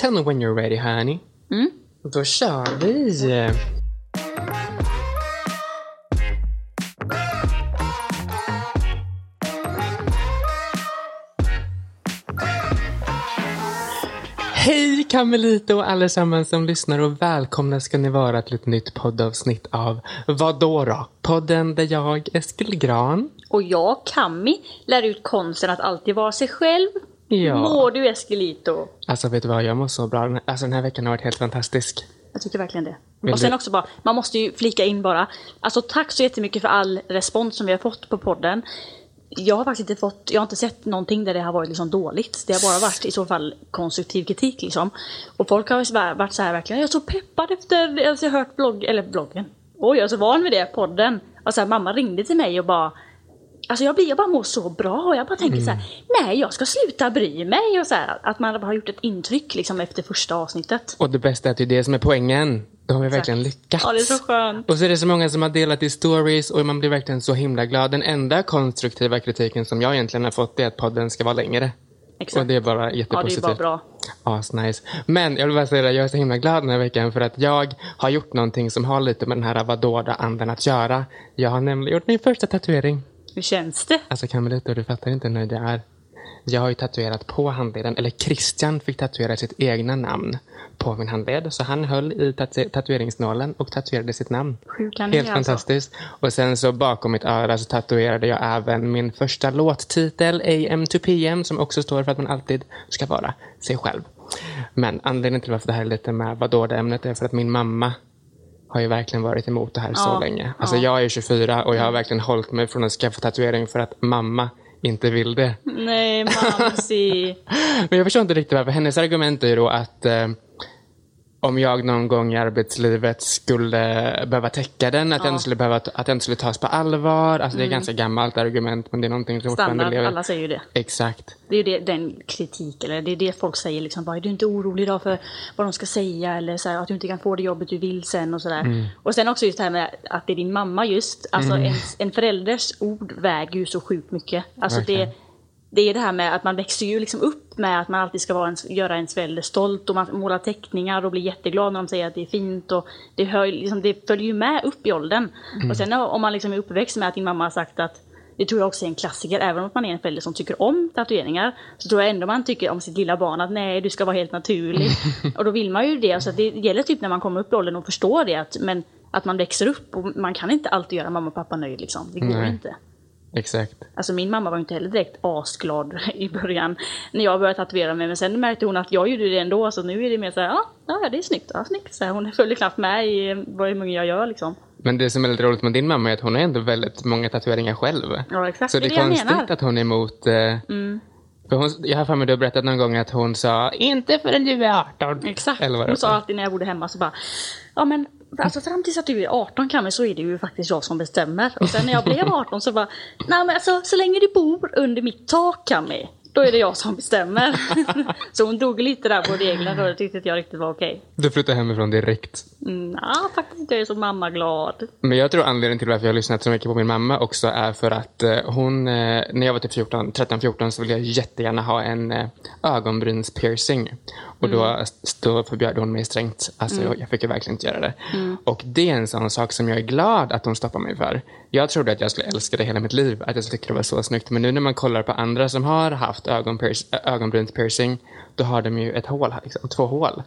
Tell me when you're ready honey. Mm. Då kör vi. Hej Kamelito och allesammans som lyssnar och välkomna ska ni vara till ett nytt poddavsnitt av Vadå då? Podden där jag, Eskil Gran, Och jag, Kami, lär ut konsten att alltid vara sig själv. Ja. Mår du Eskelito? Alltså vet du vad, jag mår så bra. Alltså den här veckan har varit helt fantastisk. Jag tycker verkligen det. Vill och sen du- också bara, man måste ju flika in bara. Alltså tack så jättemycket för all respons som vi har fått på podden. Jag har faktiskt inte fått, jag har inte sett någonting där det har varit liksom dåligt. Det har bara varit i så fall konstruktiv kritik liksom. Och folk har varit så här verkligen, jag är så peppad efter, alltså jag har hört blogg, eller bloggen. Oj, jag är så van vid det, podden. Och så här, mamma ringde till mig och bara Alltså jag, blir, jag bara mår så bra och jag bara tänker så här, nej jag ska sluta bry mig och så här, att man har gjort ett intryck liksom efter första avsnittet. Och det bästa är att det är det som är poängen. Då har vi verkligen lyckats. Ja det är så skönt. Och så är det så många som har delat i stories och man blir verkligen så himla glad. Den enda konstruktiva kritiken som jag egentligen har fått är att podden ska vara längre. Exakt. Och det är bara Ja det är jättepositivt. bara bra. Asnice. Men jag vill bara säga det, jag är så himla glad den här veckan för att jag har gjort någonting som har lite med den här vadåda-anden att göra. Jag har nämligen gjort min första tatuering. Hur känns det? Alltså Camelito, du fattar inte hur nöjd jag är. Jag har ju tatuerat på handleden, eller Christian fick tatuera sitt egna namn på min handled. Så han höll i tatu- tatueringsnålen och tatuerade sitt namn. Hur kan det Helt alltså? fantastiskt. Och sen så bakom mitt öra så tatuerade jag även min första låttitel, AM to PM, som också står för att man alltid ska vara sig själv. Men anledningen till varför det här är lite med vadå det ämnet är för att min mamma har ju verkligen varit emot det här så Ja, länge. Alltså ja. jag är 24 och jag har verkligen hållit mig från att skaffa tatuering för att mamma inte vill det. Nej Mamsi. Men jag förstår inte riktigt varför. Hennes argument är ju då att eh, om jag någon gång i arbetslivet skulle behöva täcka den, att, jag, inte skulle behöva, att skulle tas på allvar. Alltså det är ett ganska gammalt argument men det är någonting som fortfarande Mm. Standard, lever. alla säger ju det. Exakt. Det är ju det, den kritik, eller det är det folk säger liksom. Bara, är du inte orolig idag för vad de ska säga? Eller så här, att du inte kan få det jobbet du vill sen och sådär. Mm. Och sen också just det här med att det är din mamma just. Alltså en, en förälders ord väger ju så sjukt mycket. Alltså det, Verkligen. Det är det här med att man växer ju liksom upp med att man alltid ska vara en, göra ens förälder stolt och man målar teckningar och blir jätteglad när de säger att det är fint och det, hör, liksom, det följer ju med upp i åldern. Och sen om man liksom är uppväxt med att din mamma har sagt att det tror jag också är en klassiker, även om man är en förälder som tycker om tatueringar. Så tror jag ändå man tycker om sitt lilla barn att nej, du ska vara helt naturlig. och då vill man ju det. Så det gäller typ när man kommer upp i åldern och förstår det. Att, men att man växer upp och man kan inte alltid göra mamma och pappa nöjd liksom. Det går Nej. inte. Exakt. Alltså min mamma var inte heller direkt asglad i början när jag började tatuera mig. Men sen märkte hon att jag gjorde det ändå. Så nu är det mer så här, ja, ja det är snyggt, ja, snyggt. Så här, hon följer knappt med i vad mycket jag gör liksom. Men det som är lite roligt med din mamma är att hon har ändå väldigt många tatueringar själv. Ja exakt, Så det är, det jag konstigt. Mm. att hon är emot... Eh, för hon, jag har för mig du har berättat någon gång att hon sa inte förrän du är 18. Exakt. Eller vad det Hon sa alltid när jag bodde hemma så bara Ja men alltså fram tills att du är 18 kan så är det ju faktiskt jag som bestämmer. Och sen när jag blev 18 så bara Nej men alltså så länge du bor under mitt tak Kami då är det jag som bestämmer. så hon drog lite där på reglerna och det tyckte inte jag riktigt var okej. Du flyttade hemifrån direkt. Mm, ja, faktiskt jag är så mammaglad. Men jag tror anledningen till varför jag har lyssnat så mycket på min mamma också är för att eh, hon, eh, när jag var typ 14, 13-14 så ville jag jättegärna ha en eh, ögonbrynspiercing. Och då, då förbjöd hon mig strängt. Alltså jag, jag fick ju verkligen inte göra det. Och det är en sån sak som jag är glad att hon stoppar mig för. Jag trodde att jag skulle älska det hela mitt liv, att jag skulle tycka det var så snyggt. Men nu när man kollar på andra som har haft äh, ögonbrynspiercing, då har de ju ett hål, liksom, två hål.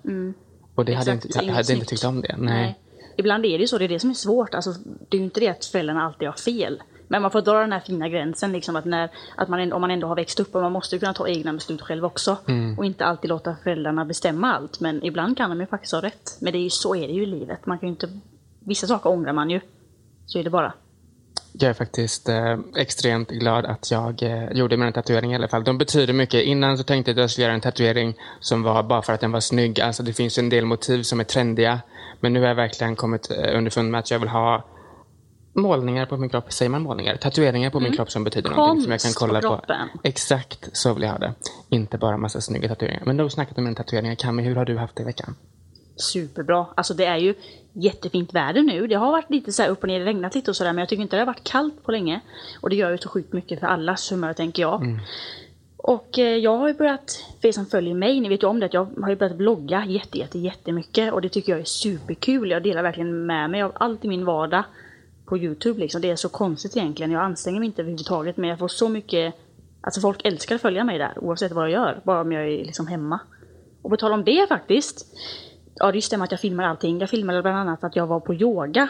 Och det hade Exakt, inte, så jag hade inte tyckt om det. Nej. Ibland är det ju så, det är det som är svårt. Alltså, det är ju inte det att föräldrarna alltid har fel. Men man får dra den här fina gränsen, liksom, att, när, att man, ändå- om man ändå har växt upp och man måste ju kunna ta egna beslut själv också. Mm. Och inte alltid låta föräldrarna bestämma allt. Men ibland kan de ju faktiskt ha rätt. Men det är ju, så är det ju i livet. Man kan inte, vissa saker ångrar man ju. Så är det bara. Jag är faktiskt eh, extremt glad att jag eh, gjorde mina tatueringar i alla fall. De betyder mycket. Innan så tänkte jag att jag skulle göra en tatuering som var bara för att den var snygg. Alltså det finns en del motiv som är trendiga. Men nu har jag verkligen kommit eh, underfund med att jag vill ha målningar på min kropp. Säger man målningar? Tatueringar på min kropp som betyder någonting som jag kan Konst på kolla på. kroppen. Exakt så vill jag ha det. Inte bara massa snygga tatueringar. Men då snackat om mina tatueringar. Kami, hur har du haft det i veckan? Superbra. Alltså det är ju jättefint väder nu. Det har varit lite så här upp och ner, det regnat lite och sådär. Men jag tycker inte det har varit kallt på länge. Och det gör ju så sjukt mycket för allas humör tänker jag. Och eh, jag har ju börjat, för er som följer mig, ni vet ju om det, att jag har ju börjat blogga jätte, jätte, jättemycket. Och det tycker jag är superkul. Jag delar verkligen med mig av allt i min vardag på Youtube liksom. Det är så konstigt egentligen. Jag anstränger mig inte överhuvudtaget men jag får så mycket Alltså folk älskar att följa mig där oavsett vad jag gör. Bara om jag är liksom hemma. Och på tal om det faktiskt. Ja det stämmer att jag filmar allting. Jag filmade bland annat att jag var på yoga.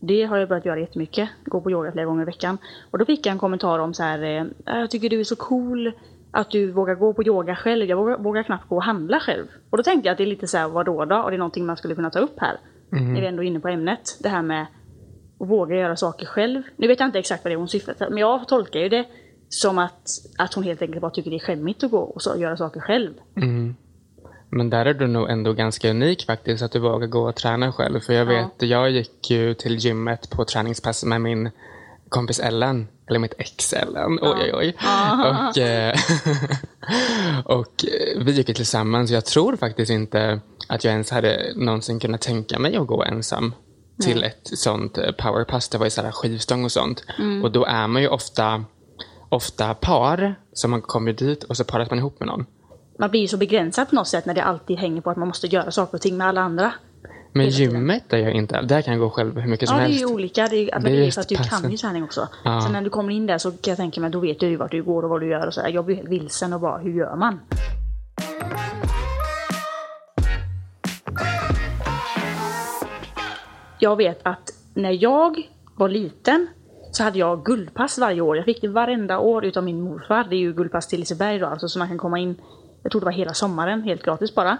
Det har jag börjat göra jättemycket. Gå på yoga flera gånger i veckan. Och då fick jag en kommentar om så här. Eh, jag tycker du är så cool att du vågar gå på yoga själv. Jag vågar, vågar knappt gå och handla själv. Och då tänkte jag att det är lite så här, vadå då? Och det är någonting man skulle kunna ta upp här. Mm. När vi är ändå inne på ämnet. Det här med att våga göra saker själv. Nu vet jag inte exakt vad det är hon syftar till. Men jag tolkar ju det som att, att hon helt enkelt bara tycker det är skämmigt att gå och så, göra saker själv. Mm. Men där är du nog ändå ganska unik faktiskt, att du vågar gå och träna själv. För jag vet, ja. jag gick ju till gymmet på träningspass med min kompis Ellen, eller mitt ex Ellen, ja. oj oj oj. Och, eh, och vi gick ju tillsammans. Jag tror faktiskt inte att jag ens hade någonsin kunnat tänka mig att gå ensam till Nej. ett sånt eh, powerpass. Det var ju så här skivstång och sånt. Mm. Och då är man ju ofta ofta par som man kommer dit och så paras man ihop med någon. Man blir ju så begränsad på något sätt när det alltid hänger på att man måste göra saker och ting med alla andra. Men gymmet är jag inte, där kan jag gå själv hur mycket som helst. Ja, det är ju olika. Det är, det är, det är för att du passen. kan ju träning också. Ja. Så när du kommer in där så kan jag tänka mig, då vet du ju vart du går och vad du gör och så. Jag blir helt vilsen och bara, hur gör man? Jag vet att när jag var liten så hade jag guldpass varje år. Jag fick det varenda år utav min morfar. Det är ju guldpass till Liseberg då, alltså så man kan komma in, jag tror det var hela sommaren, helt gratis bara.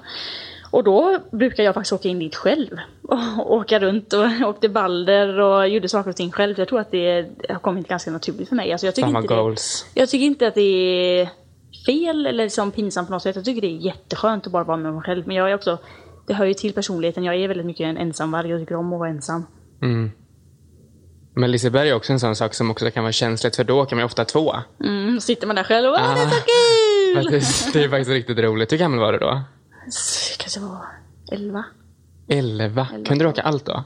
Och då brukar jag faktiskt åka in dit själv. Och åka runt och åkte balder och gjorde saker och ting själv. Jag tror att det har kommit ganska naturligt för mig. Alltså jag, tycker Samma inte goals. Det, jag tycker inte att det är fel eller liksom pinsamt på något sätt. Jag tycker det är jätteskönt att bara vara med mig själv. Men jag är också, det hör ju till personligheten. Jag är väldigt mycket en ensamvarg. Jag tycker om att vara ensam. Mm. Men Liseberg är också en sån sak som också kan vara känsligt för då kan man ofta två. Mm, sitter man där själv och ah, det är så kul! Det, det är faktiskt riktigt roligt. Hur gammal var du då? Kanske var elva. Elva? Kunde du åka allt då?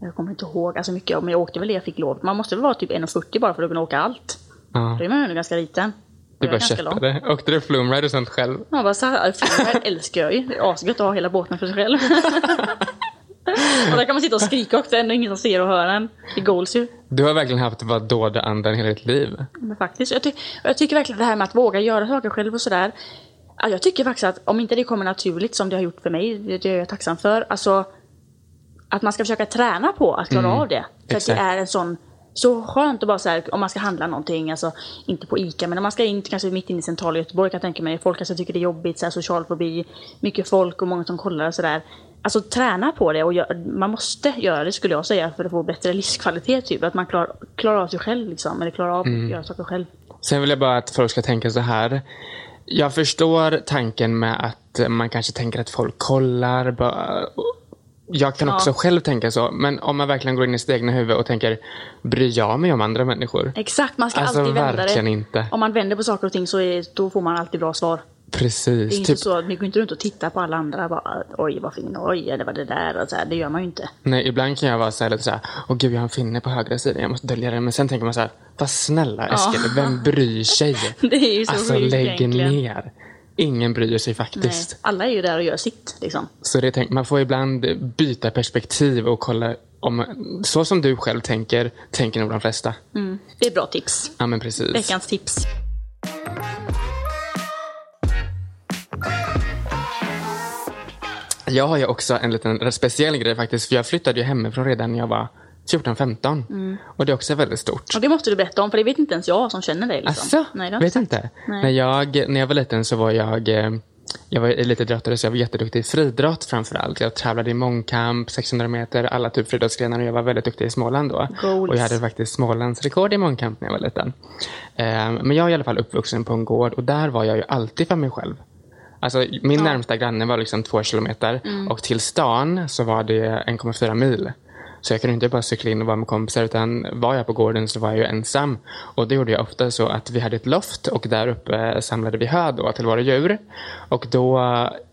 Jag kommer inte ihåg alltså mycket, men jag åkte väl det jag fick lov. Man måste väl vara typ 1,40 bara för att kunna åka allt. Ja. Då är man ju ändå ganska liten. Du bara köttade. Åkte du flumride och sånt själv? Ja, bara så här, flumride älskar jag ju. Det är asgött att ha hela båten för sig själv. och där kan man sitta och skrika också, ändå ingen som ser och hör en. Det goals ju. Du har verkligen haft vad dådandan hela ditt liv. Men faktiskt. Jag, ty jag tycker verkligen det här med att våga göra saker själv och sådär. Jag tycker faktiskt att om inte det kommer naturligt som det har gjort för mig, det är jag tacksam för. Alltså, att man ska försöka träna på att klara mm, av det. För att det är en sån så skönt att bara så här, om man ska handla någonting, alltså inte på ICA, men om man ska in kanske mitt inne i centrala Göteborg kan jag tänka mig, folk kanske tycker det är jobbigt, så här, social fobi, mycket folk och många som kollar och sådär. Alltså träna på det och gör, man måste göra det skulle jag säga för att få bättre livskvalitet typ. Att man klarar, klarar av sig själv liksom, eller klarar av mm. att göra saker själv. Sen vill jag bara att folk ska tänka så här. Jag förstår tanken med att man kanske tänker att folk kollar. Jag kan också ja. själv tänka så, men om man verkligen går in i sitt egna huvud och tänker, bryr jag mig om andra människor? Exakt, man ska alltså, alltid vända det. Inte. Om man vänder på saker och ting så är, då får man alltid bra svar. Precis. Det är inte typ... så att man går inte runt och tittar på alla andra bara, oj vad fin, oj det var det där och så här, det gör man ju inte. Nej, ibland kan jag vara så här, lite så här, åh gud jag har en finne på högra sidan, jag måste dölja den. Men sen tänker man så här, vad snälla Eskil, ja. vem bryr sig? det är ju så Alltså lägg egentligen. ner. Ingen bryr sig faktiskt. Nej, alla är ju där och gör sitt. Liksom. Så det tänk, man får ibland byta perspektiv och kolla om, så som du själv tänker, tänker nog de flesta. Mm, det är bra tips. Ja, men precis. Veckans tips. Jag har ju också en liten speciell grej faktiskt, för jag flyttade ju hemifrån redan när jag var 14-15. Mm. Och det är också väldigt stort. Och det måste du berätta om, för det vet inte ens jag som känner dig. Liksom. Asså? Nej, vet inte? Nej. När, jag, när jag var liten så var jag eh, jag var elitidrottare så jag var jätteduktig i friidrott framförallt. Jag tävlade i mångkamp, 600 meter, alla typ friidrottsgrenar och jag var väldigt duktig i Småland då. Goals. Och jag hade faktiskt Smålands rekord i mångkamp när jag var liten. Eh, men jag är i alla fall uppvuxen på en gård och där var jag ju alltid för mig själv. Alltså, min ja. närmsta granne var liksom två kilometer mm. och till stan så var det 1,4 mil. Så jag kunde inte bara cykla in och vara med kompisar utan var jag på gården så var jag ju ensam. Och det gjorde jag ofta så att vi hade ett loft och där uppe samlade vi hö då till våra djur. Och då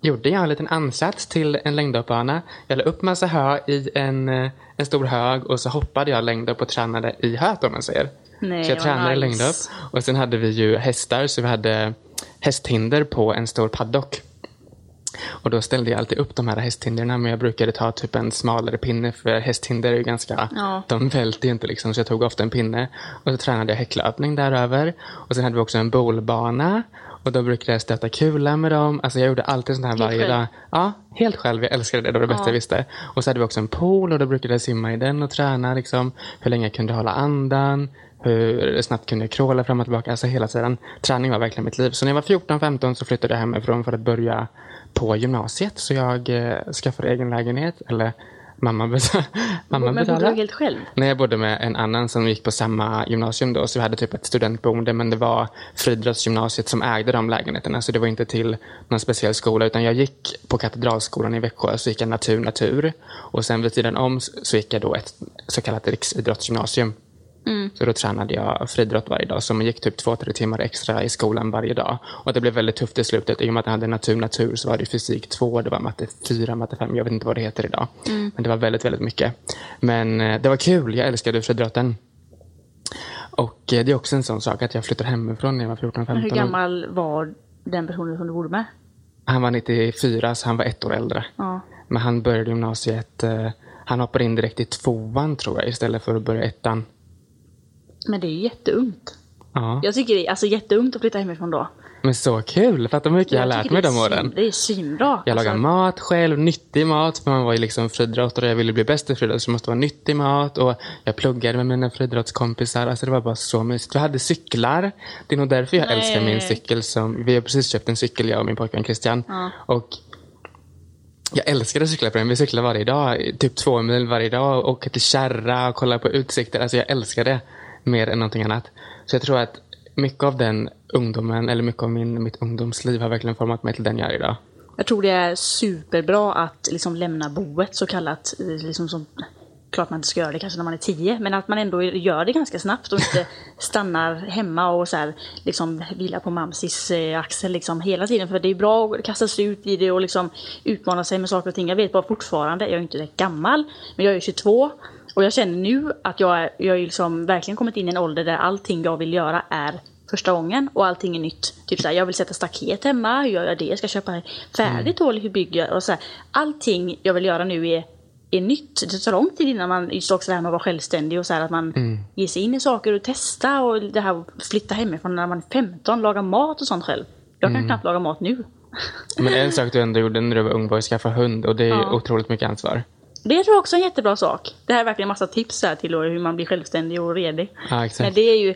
gjorde jag en liten ansats till en längdhoppbana. Jag la upp massa hö i en, en stor hög och så hoppade jag längdhopp och tränade i höet om man säger. Nej, så jag tränade nice. längdhopp. Och sen hade vi ju hästar så vi hade hästhinder på en stor paddock. Och då ställde jag alltid upp de här hästhinderna men jag brukade ta typ en smalare pinne för hästhinder är ju ganska, Ja. de välter ju inte liksom så jag tog ofta en pinne. Och så tränade jag häcklöpning däröver. Och sen hade vi också en bowlbana. Och då brukade jag stöta kula med dem. Alltså jag gjorde alltid sånt här Helt varje själv? dag. Ja, helt själv. Jag älskade det. Det var det bästa jag visste. Och så hade vi också en pool och då brukade jag simma i den och träna liksom hur länge jag kunde hålla andan. Hur snabbt kunde jag crawla fram och tillbaka. Alltså hela tiden. Träning var verkligen mitt liv. Så när jag var 14-15 så flyttade jag hemifrån för att börja på gymnasiet. Så jag eh, skaffade egen lägenhet. Eller mamma, bet- mamma Men bodde betalade. du helt själv? Nej, jag bodde med en annan som gick på samma gymnasium då, så vi hade typ ett studentboende, men det var friidrottsgymnasiet som ägde de lägenheterna, så det var inte till någon speciell skola, utan jag gick på Katedralskolan i Växjö, så gick jag natur, natur. Och sen vid tiden om så gick jag då ett så kallat riksidrottsgymnasium. Så då tränade jag friidrott varje dag, så man gick typ två, tre timmar extra i skolan varje dag. Och det blev väldigt tufft i slutet, i och med att jag hade natur, natur, så var det fysik 2, det var matte 4, matte 5, jag vet inte vad det heter idag. Men det var väldigt, väldigt mycket. Men eh, det var kul, jag älskade friidrotten. Och eh, det är också en sån sak att jag flyttade hemifrån när jag var 14-15. Men hur gammal var den personen som du bodde med? Han var 94, så han var ett år äldre. Ja. Men han började gymnasiet, eh, han hoppade in direkt i tvåan tror jag, istället för att börja ettan. Men det är ju jätteungt. Ja, Jag tycker det är alltså, jätteungt att flytta hemifrån då. men så kul! Fattar hur mycket jag, har lärt mig de åren. Det är svinbra. Jag lagar Alltså, mat själv, nyttig mat, för man var ju liksom friidrottare och jag ville bli bäst i friidrott så det måste vara nyttig mat och jag pluggade med mina friidrottskompisar. Alltså det var bara så mysigt. Vi hade cyklar. Det är nog därför jag Nej. älskar min cykel. Som, vi har precis köpt en cykel, jag och min pojkvän Christian. Ja. Och jag älskade att cykla på den. Vi cyklar varje dag, typ två mil varje dag. Och åker till kärra och kollar på utsikter. Alltså jag älskar det mer än någonting annat. Så jag tror att mycket av den ungdomen, eller mycket av min, mitt ungdomsliv har verkligen format mig till den jag är idag. Jag tror det är superbra att liksom lämna boet så kallat. Liksom som, klart man inte ska göra det kanske när man är tio, men att man ändå gör det ganska snabbt och inte stannar hemma och så här, liksom vilar på mamsis eh, axel liksom hela tiden. För det är bra att kasta sig ut i det och liksom utmana sig med saker och ting. Jag vet bara fortfarande, jag är inte gammal, men jag är 22 och jag känner nu att jag, är- jag liksom verkligen kommit in i en ålder där allting jag vill göra är första gången och allting är nytt. Typ såhär, jag vill sätta staket hemma, hur gör jag det? Jag ska köpa färdigt hål, hur bygger jag? Och så här, allting jag vill göra nu är, är nytt. Det tar lång tid innan man, just också det här med att vara självständig och så här, att man ger sig in i saker och testa och det här flytta hemifrån när man är 15, laga mat och sånt själv. Jag kan knappt laga mat nu. Men en sak du ändå gjorde när du var ung var att skaffa hund och det är Ja. otroligt mycket ansvar. Det tror jag också är en jättebra sak. Det här är verkligen en massa tips här till hur man blir självständig och redig. Ja, exakt. Men det är ju,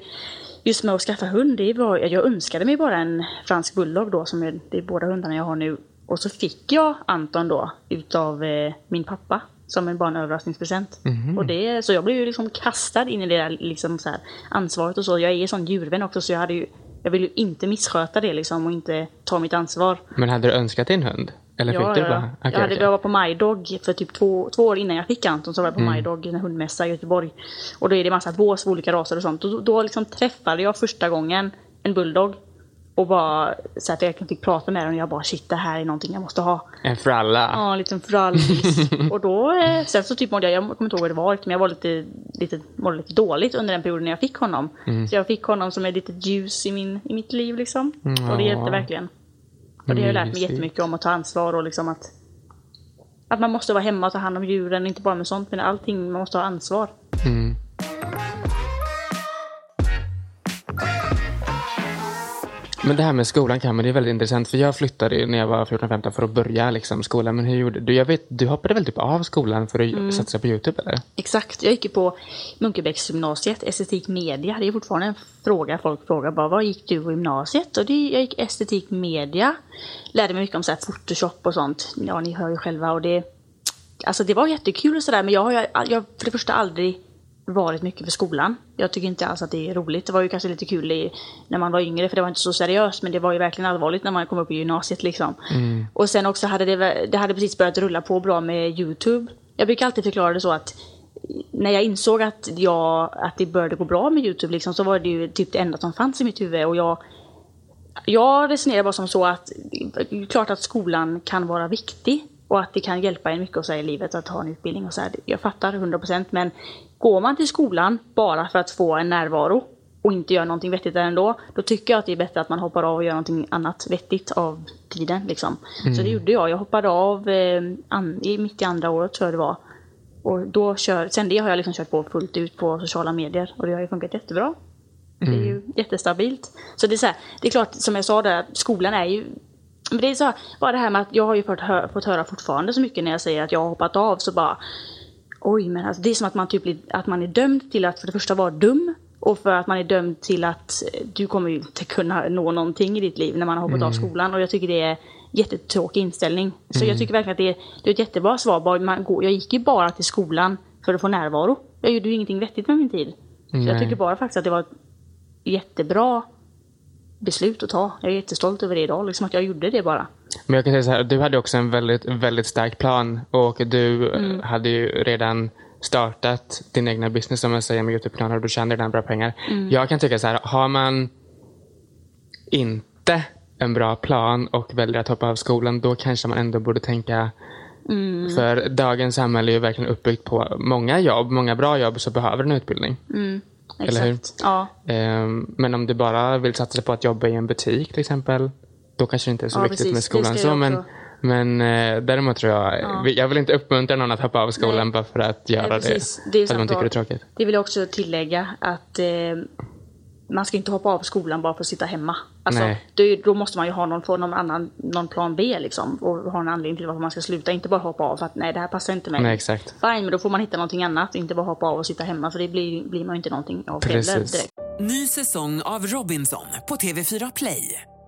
just med att skaffa hund, det var, jag önskade mig bara en fransk bulldog då, som är, det är båda hundarna jag har nu. Och så fick jag Anton då, utav eh, min pappa, som en barnöverraskningspresent. Och det, så jag blev ju liksom kastad in i det där liksom så här, ansvaret och så. Jag är sån djurvän också, så jag hade ju, jag ville ju inte missköta det liksom och inte ta mitt ansvar. Men hade du önskat din hund? Eller fick Ja, du bara? Okej, jag, hade, okej. jag var på MyDog för typ två, två år innan jag fick Anton så var jag på Mm. MyDog, en hundmässa i Göteborg. Och då är det massa bås för olika raser och sånt. Och då, då liksom träffade jag första gången en bulldog. Och bara så att jag fick prata med den och jag bara shit det här är någonting jag måste ha. En fralla? Ja, en liten frallis. och då, eh, sen så typ mådde jag, jag kommer inte ihåg vad det var, men jag var lite, lite, mådde lite dåligt under den perioden när jag fick honom. Mm. Så jag fick honom som ett litet ljus i, min, i mitt liv liksom. Och det hjälpte verkligen. Och det har jag lärt mig jättemycket om att ta ansvar och liksom att att man måste vara hemma och ta hand om djuren, inte bara med sånt, men allting, man måste ha ansvar. Mm. Men det här med skolan kan man, det är väldigt intressant. För jag flyttade när jag var 14-15 för att börja liksom, skolan. Men hur gjorde du? Jag vet, du hoppade väl typ av skolan för att Mm. satsa på YouTube eller? Exakt, jag gick ju på Munkebäcksgymnasiet, estetik media. Det är fortfarande en fråga folk frågar bara, vad gick du på gymnasiet? Och det, jag gick estetik media. Lärde mig mycket om så här Photoshop och sånt. Ja, ni hör ju själva. Och det, alltså det var jättekul och sådär, men jag har jag, har för det första aldrig varit mycket för skolan. Jag tycker inte alls att det är roligt. Det var ju kanske lite kul i, när man var yngre för det var inte så seriöst men det var ju verkligen allvarligt när man kom upp i gymnasiet liksom. Och sen också hade det, det hade precis börjat rulla på bra med Youtube. Jag brukar alltid förklara det så att när jag insåg att, jag, att det började gå bra med Youtube liksom, så var det ju typ det enda som fanns i mitt huvud och jag jag resonerar bara som så att det är klart att skolan kan vara viktig och att det kan hjälpa en mycket och så i livet att ha en utbildning och så här. Jag fattar 100% men går man till skolan bara för att få en närvaro och inte gör någonting vettigt där ändå, då tycker jag att det är bättre att man hoppar av och gör någonting annat vettigt av tiden. Liksom. Så det gjorde jag. Jag hoppade av eh, an, i, mitt i andra året tror jag det var. Och då kör, sen det har jag liksom kört på fullt ut på sociala medier och det har ju funkat jättebra. Det är ju jättestabilt. Så det är, så här, det är klart, som jag sa där, skolan är ju men det är så här, bara det här med att jag har ju fått, hö fått höra fortfarande så mycket när jag säger att jag har hoppat av så bara Oj, men alltså, det är som att man, typ, blir- att man är dömd till att för det första vara dum och för att man är dömd till att eh, du kommer ju inte kunna nå någonting i ditt liv när man har hoppat av skolan. Och jag tycker det är jättetråkig inställning. Så jag tycker verkligen att det är, det är ett jättebra svar. Man går, jag gick ju bara till skolan för att få närvaro. Jag gjorde ju ingenting vettigt med min tid. Så jag Nej. tycker bara faktiskt att det var ett jättebra beslut att ta. Jag är jättestolt över det idag, liksom att jag gjorde det bara. Men jag kan säga så här, du hade också en väldigt, väldigt stark plan och du Mm. eh, hade ju redan startat din egna business som jag säger med Youtube-kanaler och du tjänade redan bra pengar. Mm. Jag kan tycka så här, har man inte en bra plan och väljer att hoppa av skolan, då kanske man ändå borde tänka Mm. För dagens samhälle är ju verkligen uppbyggt på många jobb, många bra jobb, så behöver en utbildning. Eller hur? Ja. Ehm, Men om du bara vill satsa på att jobba i en butik till exempel, då kanske det inte är så Ja, viktigt precis. med Det skolan. Så, men men eh, däremot tror jag, jag vill inte uppmuntra någon att hoppa av skolan Nej. bara för att göra Nej, det. precis. Det är för att man tycker det är tråkigt. Det vill jag också tillägga att eh, man ska inte hoppa av skolan bara för att sitta hemma. Alltså, Nej. då, måste man ju ha någon, få någon, annan, någon plan B liksom. Och ha en anledning till varför man ska sluta. Inte bara hoppa av för att nej det här passar inte mig. Nej, exakt. Fine, men då får man hitta någonting annat. Inte bara hoppa av och sitta hemma. För det blir, blir man ju inte någonting av heller direkt. Ny säsong av Robinson på TV4 Play.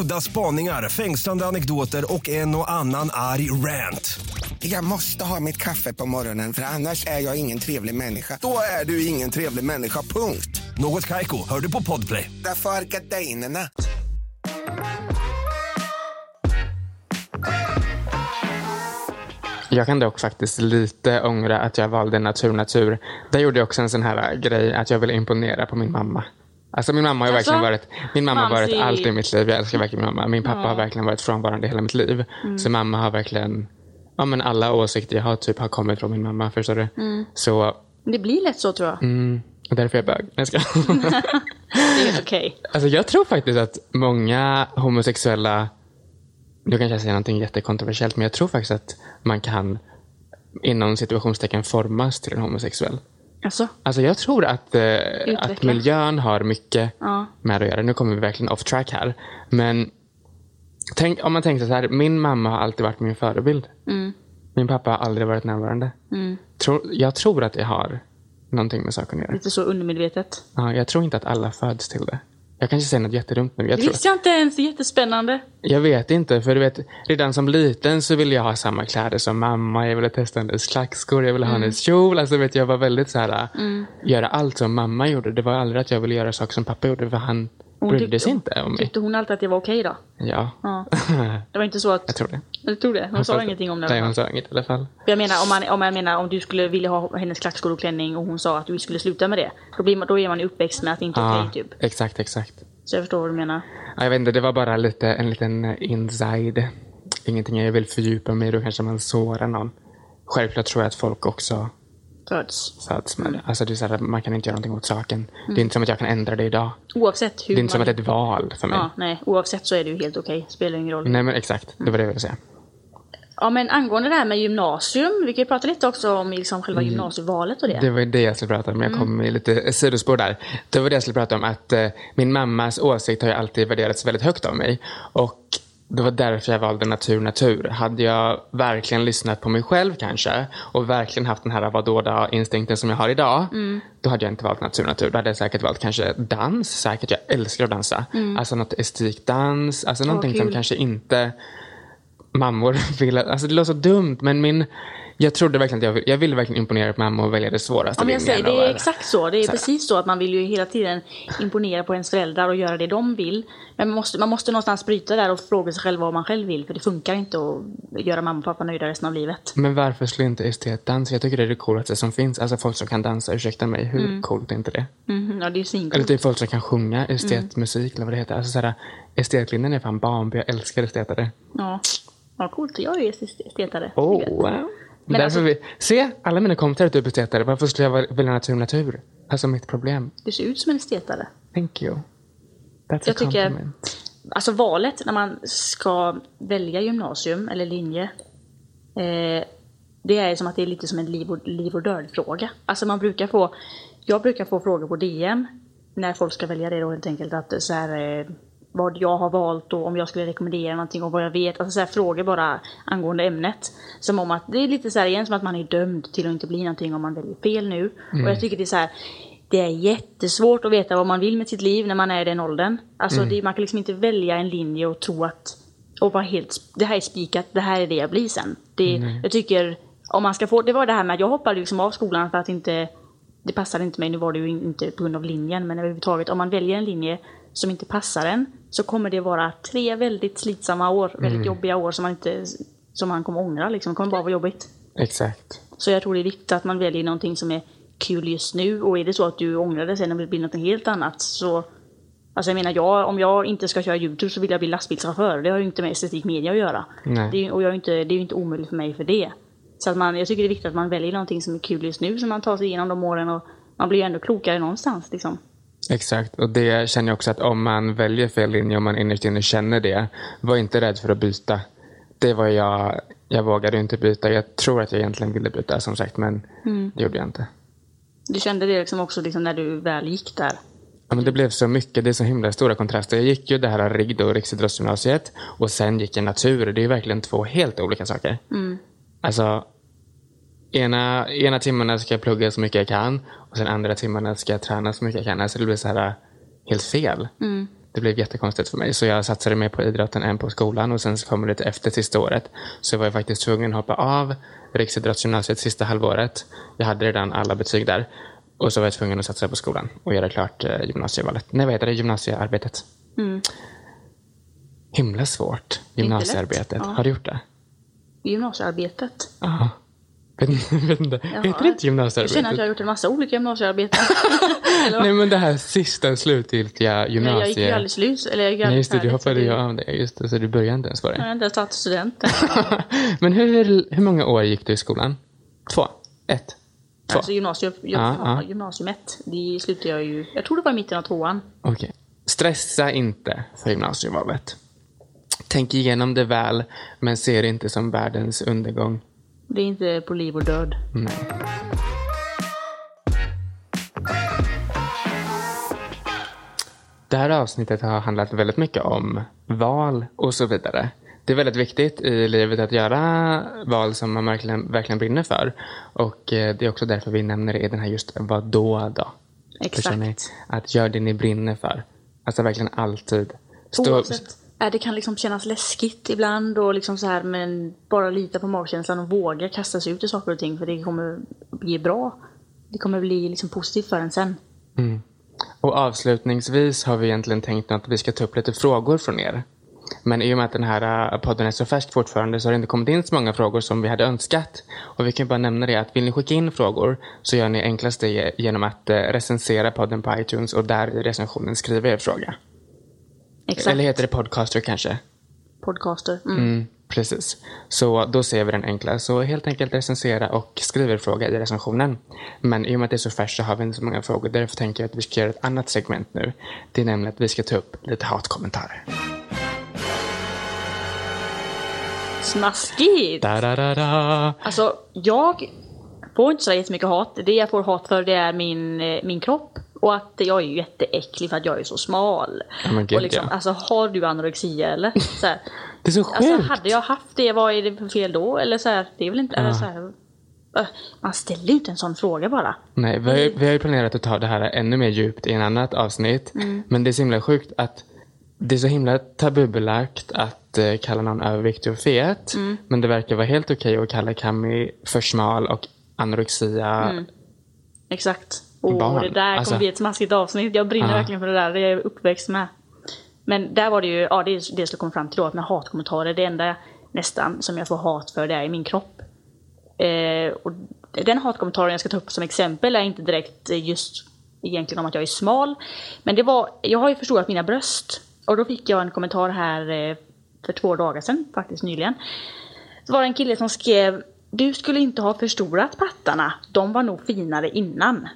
Udda spaningar, fängslande anekdoter och en och annan arg rant. Jag måste ha mitt kaffe på morgonen för annars är jag ingen trevlig människa. Då är du ingen trevlig människa, punkt. Något Kaiko, hör du på Podplay. Därför är gardinerna. Jag kan dock faktiskt lite ångra att jag valde natur, natur. Där gjorde jag också en sån här grej att jag ville imponera på min mamma. Alltså min mamma har Alltså, verkligen varit, min mamma har varit mamsi. allt i mitt liv. Jag älskar verkligen min mamma. Min pappa har verkligen varit frånvarande hela mitt liv. Mm. Så mamma har verkligen, ja men alla åsikter jag har typ har kommit från min mamma. Förstår du? Mm. Så, Det blir lätt så tror jag. mm, och därför är jag bög. Jag ska. Det är okej. Alltså jag tror faktiskt att många homosexuella, nu kanske jag säger någonting jättekontroversiellt, men jag tror faktiskt att man kan inom situationstecken formas till en homosexuell. Alltså, Alltså jag tror att, eh, att miljön har mycket Ja. med att göra. Nu kommer vi verkligen off track här. Men tänk, om man tänker så här, min mamma har alltid varit min förebild. Mm. Min pappa har aldrig varit närvarande. Tror, jag tror att det har någonting med saken att göra. lite så undermedvetet. Ja, jag tror inte att alla föds till det. Jag kanske säger något jättedumt nu. Jag, tror, visste jag inte ens. Jättespännande. jag vet inte, för du vet, redan som liten så ville jag ha samma kläder som mamma. Jag ville testa hennes klackskor, jag ville ha hennes kjol. Alltså vet jag var väldigt så här, göra allt som mamma gjorde. Det var aldrig att jag ville göra saker som pappa gjorde, för han Hon brydde sig inte om mig. Tyckte hon alltid att det var okej då? Ja, Ja. Det var inte så att... jag tror det. Jag tror det. Hon sa ingenting om det. Nej, hon sa inget i alla fall. Jag menar om, man, om jag menar om du skulle vilja ha hennes klackskor och klänning och hon sa att du skulle sluta med det. Då, blir man, då är man uppväxt med att det inte är Ja, okej typ. exakt, exakt. Så jag förstår vad du menar. Ja, jag vet inte, det var bara lite, en liten eh, inside. Ingenting jag vill fördjupa mig i, då kanske man sårar någon. Självklart tror jag att folk också Föds. föds med det. Alltså det är så här, man kan inte göra någonting åt saken. Det är inte som att jag kan ändra det idag. Oavsett hur Det är inte som man... att det är ett val för mig. Ja, nej. Oavsett så är det ju helt okej. Spelar ingen roll. Nej men exakt, det var det jag ville säga. Ja men angående det här med gymnasium. Vi kan ju prata lite också om liksom själva gymnasievalet och det. Det var ju det jag skulle prata om, men jag kom i lite sidospår där. Det var det jag skulle prata om, att eh, min mammas åsikt har ju alltid värderats väldigt högt av mig. Och det var därför jag valde natur, natur. Hade jag verkligen lyssnat på mig själv kanske och verkligen haft den här vadå instinkten som jag har idag. Då hade jag inte valt natur, natur. Då hade jag säkert valt kanske dans. Säkert, jag älskar att dansa. Alltså något estetikdans. Alltså någonting som kul. kanske inte mammor vill. Alltså det låter så dumt men min Jag trodde verkligen att jag, vill, jag ville verkligen imponera på mamma och välja det svåraste Ja, men jag säger, det är exakt så. Det är Så precis så att man vill ju hela tiden imponera på ens föräldrar och göra det de vill. Men man måste, man måste någonstans bryta där och fråga sig själv vad man själv vill. För det funkar inte att göra mamma och pappa nöjda resten av livet. Men varför skulle inte estetdans? Jag tycker det är det coolaste som finns. Alltså folk som kan dansa, ursäkta mig, hur Mm. coolt är inte det? Mhm, ja, det är svincoolt. Eller typ folk som kan sjunga Mm. estetmusik eller vad det heter. Alltså såhär, estetlinjen är fan barn, jag älskar estetare. Ja. ja, coolt. Jag är ju estetare. Oh, wow. Men Därför alltså- vi, se, alla mina kompisar är typ estetare. Varför skulle jag välja natur natur? Alltså mitt problem. Du ser ut som en estetare. Thank you. That's a Jag tycker, compliment. alltså valet när man ska välja gymnasium eller linje. Eh, det är som att det är lite som en liv och, liv och död fråga. Alltså man brukar få, jag brukar få frågor på DM. När folk ska välja det då helt enkelt. Att så här, eh, vad jag har valt och om jag skulle rekommendera någonting och vad jag vet. Alltså så här, frågor bara angående ämnet. Som om att, det är lite så här igen som att man är dömd till att inte bli någonting om man väljer fel nu. Och jag tycker det är så här. Det är jättesvårt att veta vad man vill med sitt liv när man är i den åldern. Alltså det, man kan liksom inte välja en linje och tro att och vara helt, det här är spikat, det här är det jag blir sen. Det, Jag tycker, om man ska få, det var det här med att jag hoppade liksom av skolan för att inte, det passade inte mig, nu var det ju inte på grund av linjen, men överhuvudtaget om man väljer en linje som inte passar en så kommer det vara tre väldigt slitsamma år, väldigt jobbiga år som man inte, som man kommer ångra liksom, det kommer bara vara jobbigt. Exakt. Så jag tror det är viktigt att man väljer någonting som är kul just nu och är det så att du ångrar det sen och vill bli något helt annat så Alltså jag menar, jag, om jag inte ska köra YouTube så vill jag bli lastbilschaufför. Det har ju inte med estetik media att göra. Nej. Det är, och jag är inte, det är ju inte omöjligt för mig för det. Så att man, jag tycker det är viktigt att man väljer någonting som är kul just nu, så man tar sig igenom de åren och man blir ju ändå klokare någonstans. Liksom. Exakt, och det känner jag också att om man väljer fel linje och man innerst inne känner det, var inte rädd för att byta. Det var jag, jag vågade inte byta. Jag tror att jag egentligen ville byta som sagt, men det gjorde jag inte. Du kände det liksom också liksom när du väl gick där? Ja, men det blev så mycket, det är så himla stora kontraster. Jag gick ju det här RIG då, Riksidrottsgymnasiet, och sen gick jag natur. Det är ju verkligen två helt olika saker. Alltså, ena, ena timmarna ska jag plugga så mycket jag kan och sen andra timmarna ska jag träna så mycket jag kan. Alltså det blir så här helt fel. Det blev jättekonstigt för mig. Så jag satsade mer på idrotten än på skolan och sen så kommer det till efter sista året. Så var jag faktiskt tvungen att hoppa av Riksidrottsgymnasiet sista halvåret. Jag hade redan alla betyg där. Och så var jag tvungen att satsa på skolan och göra klart eh, gymnasievalet. Nej, vad heter det? Gymnasiearbetet. Himla svårt, gymnasiearbetet. Ja. Har du gjort det? Gymnasiearbetet. Ja. Vet, vet inte. Jaha. Heter det inte Jag gymnasiearbetet? känner att jag har gjort en massa olika gymnasiearbeten. Nej, men det här sista slutgiltiga Men jag gick gymnasie... ju aldrig slut. Eller jag gick Nej, just det. Du hoppade ju av det. Just det, så du började inte ens på Jag det. har inte ens tagit studenten. Men hur, hur många år gick du i skolan? Två? Ett? Två? Alltså gymnasium, Ja, ja, gymnasiumet. Det slutade jag ju, jag tror det var i mitten av tvåan. Okej. Stressa inte för gymnasievalet. Tänk igenom det väl, men se det inte som världens undergång. Det är inte på liv och död. Nej. Det här avsnittet har handlat väldigt mycket om val och så vidare. Det är väldigt viktigt i livet att göra val som man verkligen, verkligen brinner för. Och eh, det är också därför vi nämner det i den här just vad då då? Ni? Exakt. Att gör det ni brinner för. Alltså verkligen alltid. Stå, Oavsett. Äh, det kan liksom kännas läskigt ibland och liksom så här men bara lita på magkänslan och våga kasta sig ut i saker och ting för det kommer bli bra. Det kommer bli liksom positivt för en sen. Mm. Och avslutningsvis har vi egentligen tänkt att vi ska ta upp lite frågor från er. Men i och med att den här äh, podden är så färsk fortfarande så har det inte kommit in så många frågor som vi hade önskat. Och vi kan bara nämna det att vill ni skicka in frågor så gör ni enklast det genom att äh, recensera podden på iTunes och där i recensionen skriva er fråga. Exakt. Eller heter det podcaster kanske? Podcaster. Mm. Mm, precis. Så då ser vi den enkla. Så helt enkelt recensera och skriv er fråga i recensionen. Men i och med att det är så färskt så har vi inte så många frågor. Därför tänker jag att vi ska göra ett annat segment nu. Det är nämligen att vi ska ta upp lite hatkommentarer. Smaskigt! Da, da, da, da. Alltså, jag får inte så jättemycket hat. Det jag får hat för det är min, eh, min kropp. Och att jag är ju jätteäcklig för att jag är så smal. Ja, men gud, och liksom, ja. Alltså, har du anorexia eller? Så här, Det är så sjukt. alltså, hade jag haft det, vad är det för fel då? Eller så här, det är väl inte... Eller så här, äh, man ställer ju inte en sån fråga bara. Nej, vi har, ju, vi har ju planerat att ta det här ännu mer djupt i en annat avsnitt. Men det är så himla sjukt att det är så himla tabubelagt att eh, kalla någon överviktig och fet. Mm. Men det verkar vara helt okej att kalla Kami för smal och anorexia. Exakt. Och Barn. det där kommer Alltså- bli ett smaskigt avsnitt. Jag brinner Ja. verkligen för det där. Det är jag uppväxt med. Men där var det ju, ja det är det jag komma fram till då, att med hatkommentarer, det enda nästan som jag får hat för det är i min kropp. Eh, och den hatkommentaren jag ska ta upp som exempel är inte direkt just egentligen om att jag är smal. Men det var, jag har ju förstorat mina bröst. Och då fick jag en kommentar här eh, för två dagar sedan, faktiskt nyligen. Det var en kille som skrev Du skulle inte ha förstorat pattarna, de var nog finare innan.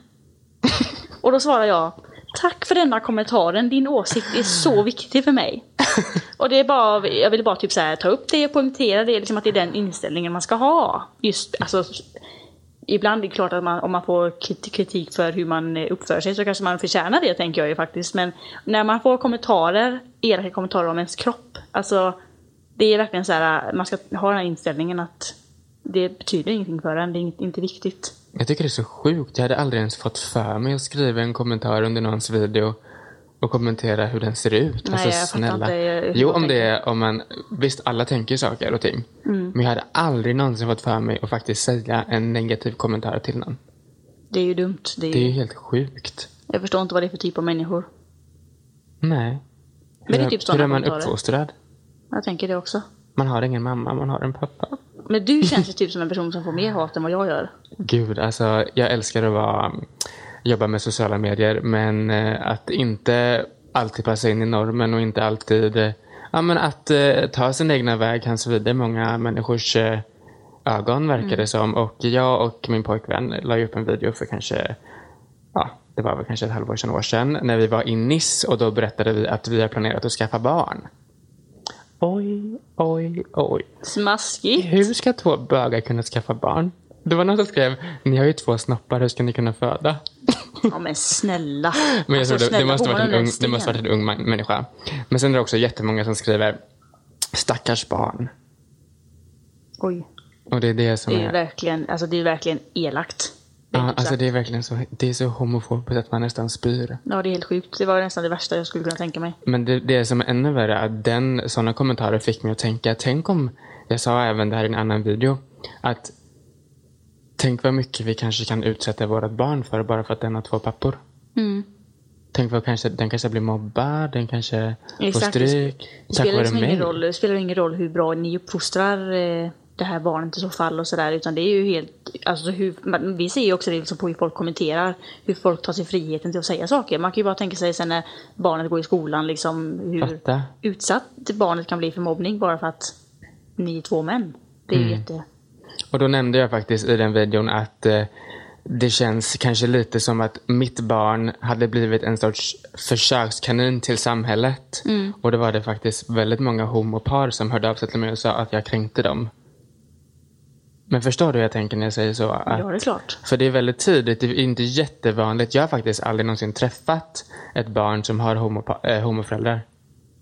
Och då svarar jag Tack för denna kommentaren, din åsikt är så viktig för mig. Och det är bara, jag vill bara typ så här, ta upp det och poängtera det, liksom att det är den inställningen man ska ha. Just, alltså, ibland är det klart att man, om man får krit- kritik för hur man eh, uppför sig så kanske man förtjänar det tänker jag ju faktiskt. Men när man får kommentarer, elaka kommentarer om ens kropp, alltså det är verkligen så här, man ska ha den här inställningen att det betyder ingenting för en, det är inte viktigt. Jag tycker det är så sjukt. Jag hade aldrig ens fått för mig att skriva en kommentar under någons video och kommentera hur den ser ut. Nej, jag fattar inte hur Jo, om det är om man... Visst, alla tänker saker och ting. Mm. Men jag hade aldrig någonsin fått för mig att faktiskt säga en negativ kommentar till någon. Det är ju dumt. Det är Det är ju, helt sjukt. Jag förstår inte vad det är för typ av människor. Nej. Men det är hur, typ hur är man kommentarer. uppfostrad? Jag tänker det också. Man har ingen mamma, man har en pappa. Men du känns ju typ som en person som får mer hat än vad jag gör. Gud, alltså jag älskar att vara, jobba med sociala medier men eh, att inte alltid passa in i normen och inte alltid, eh, ja men att eh, ta sin egna väg kan svida i många människors eh, ögon verkar det som. Och jag och min pojkvän la upp en video för kanske, ja det var väl kanske ett halvår sedan, år sedan, när vi var i Nice och då berättade vi att vi har planerat att skaffa barn. Oj, oj, oj. Smaskigt. Hur ska två bögar kunna skaffa barn? Det var någon som skrev, ni har ju två snoppar, hur ska ni kunna föda? Ja men snälla. Men jag Alltså, tror det, det, snälla, måste varit man en ung, en det måste varit en ung man, människa. Men sen är det också jättemånga som skriver, stackars barn. Oj. Och det är det som Det är är... verkligen, alltså det är verkligen elakt. Ja, alltså det är verkligen så, det är så homofobiskt att man nästan spyr. ja, det är helt sjukt. Det var nästan det värsta jag skulle kunna tänka mig. Men det, det som är ännu värre är att den, sådana kommentarer fick mig att tänka, tänk om, jag sa även det här i en annan video, att tänk vad mycket vi kanske kan utsätta vårt barn för bara för att den har två pappor. Mm. Tänk vad kanske, den kanske blir mobbad, den kanske får Exakt. stryk. Det spelar, liksom ingen roll, det spelar ingen roll hur bra ni uppfostrar eh, det här barnet i så fall och sådär. Utan det är ju helt, alltså hur, man, vi ser ju också det liksom på hur folk kommenterar. Hur folk tar sig friheten till att säga saker. Man kan ju bara tänka sig sen när barnet går i skolan liksom hur Fatta. utsatt barnet kan bli för mobbning bara för att ni är två män. Det är ju Mm. jätte... Och då nämnde jag faktiskt i den videon att eh, det känns kanske lite som att mitt barn hade blivit en sorts försökskanin till samhället. Mm. Och då var det faktiskt väldigt många homopar som hörde av sig till mig och sa att jag kränkte dem. Men förstår du hur jag tänker när jag säger så? Att, Ja, det är klart. För det är väldigt tidigt, det är inte jättevanligt. Jag har faktiskt aldrig någonsin träffat ett barn som har homopa- äh, homoföräldrar.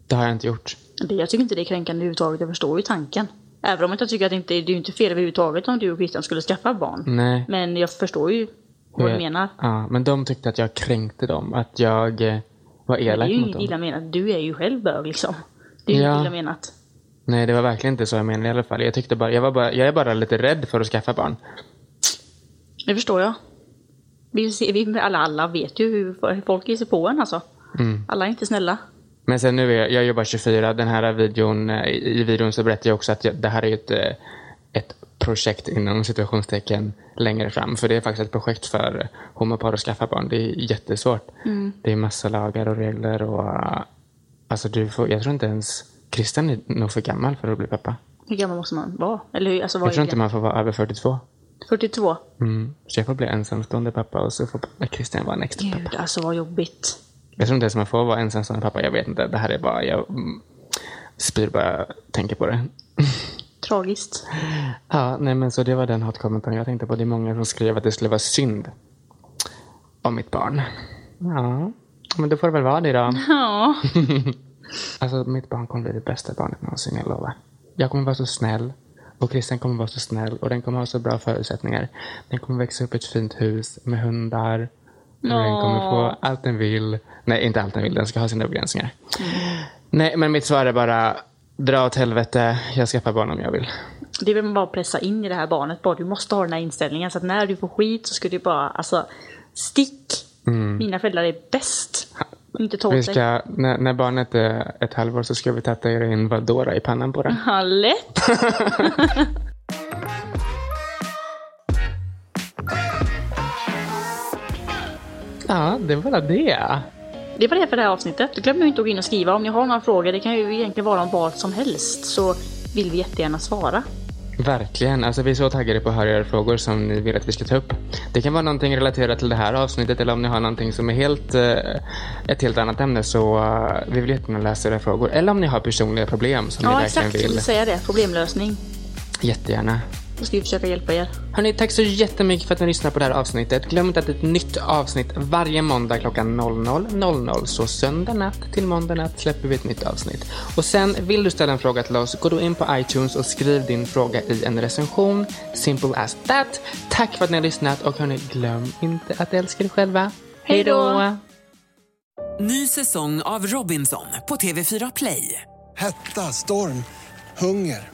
Det har jag inte gjort. Det, jag tycker inte det är kränkande överhuvudtaget. Jag förstår ju tanken. Även om jag tycker att det inte det är inte fel överhuvudtaget om du och Christian skulle skaffa barn. Nej. Men jag förstår ju vad du menar. Ja, men de tyckte att jag kränkte dem. Att jag eh, var Men det är elak ju mot inget dem. illa menat. Du är ju själv bög liksom. Det är ju Ja. inget illa menat. Nej, det var verkligen inte så jag menade i alla fall. Jag tyckte bara, jag, var bara, jag är bara lite rädd för att skaffa barn. Det förstår jag. Vi, vi alla, alla vet ju hur, folk ger sig på en alltså. Mm. Alla är inte snälla. Men sen nu är jag, jag jobbar 24. Den här videon, eh, i i videon så berättar jag också att jag, det här är ett, eh, ett projekt inom situationstecken längre fram. För det är faktiskt ett projekt för homopar att skaffa barn. Det är jättesvårt. Mm. Det är massa lagar och regler och eh, alltså du får, jag tror inte ens Christian är nog för gammal för att bli pappa. Hur gammal måste man vara? Eller hur- alltså vad Jag tror inte man får vara över 42. 42? Mm. Så jag får bli ensamstående pappa och så får Christian vara en extra pappa. Gud alltså vad jobbigt. Jag tror inte ens man får vara ensamstående pappa. Jag vet inte. Det här är bara, jag spyr bara tänker på det. Tragiskt. Ja, nej men så det var den hatkommentaren jag tänkte på. Det är många som skrev att det skulle vara synd om mitt barn. Ja, men då får det väl vara det då. Ja. Alltså mitt barn kommer bli det bästa barnet någonsin, jag lovar. Jag kommer vara så snäll. Och Christian kommer vara så snäll. Och den kommer ha så bra förutsättningar. Den kommer växa upp i ett fint hus med hundar. Och den kommer få allt den vill. Nej, inte allt den vill. Den ska ha sina begränsningar. Nej, men mitt svar är bara dra åt helvete. Jag skaffar barn om jag vill. Det vill man bara pressa in i det här barnet. Bara, du måste ha den här inställningen. Så att när du får skit så ska du bara, alltså, stick. Mina föräldrar är bäst. Inte ta Vi åt ska, när, när barnet är ett halvår så ska vi tatuera in Vadora i pannan på den. Ja, lätt. Ja, det var det. Det var det för det här avsnittet. Glöm inte att gå in och skriva. Om ni har några frågor, det kan ju egentligen vara om vad som helst, så vill vi jättegärna svara. Verkligen. Alltså, vi är så taggade på att höra era frågor som ni vill att vi ska ta upp. Det kan vara någonting relaterat till det här avsnittet eller om ni har någonting som är helt, eh, ett helt annat ämne så uh, vi vill jättegärna läsa era frågor. Eller om ni har personliga problem som ni Ja, verkligen exakt. Jag vill. vill säga det. Problemlösning. Jättegärna. Då ska vi försöka hjälpa er. Hörni, tack så jättemycket för att ni lyssnar på det här avsnittet. Glöm inte att ett nytt avsnitt varje måndag klockan 00.00. Så söndag natt till måndag natt släpper vi ett nytt avsnitt. Och sen, vill du ställa en fråga till oss, gå då in på iTunes och skriv din fråga i en recension. Simple as that. Tack för att ni har lyssnat och hörni, glöm inte att älska er själva. Hej då! Ny säsong av Robinson på TV4 Play. Hetta, storm, hunger.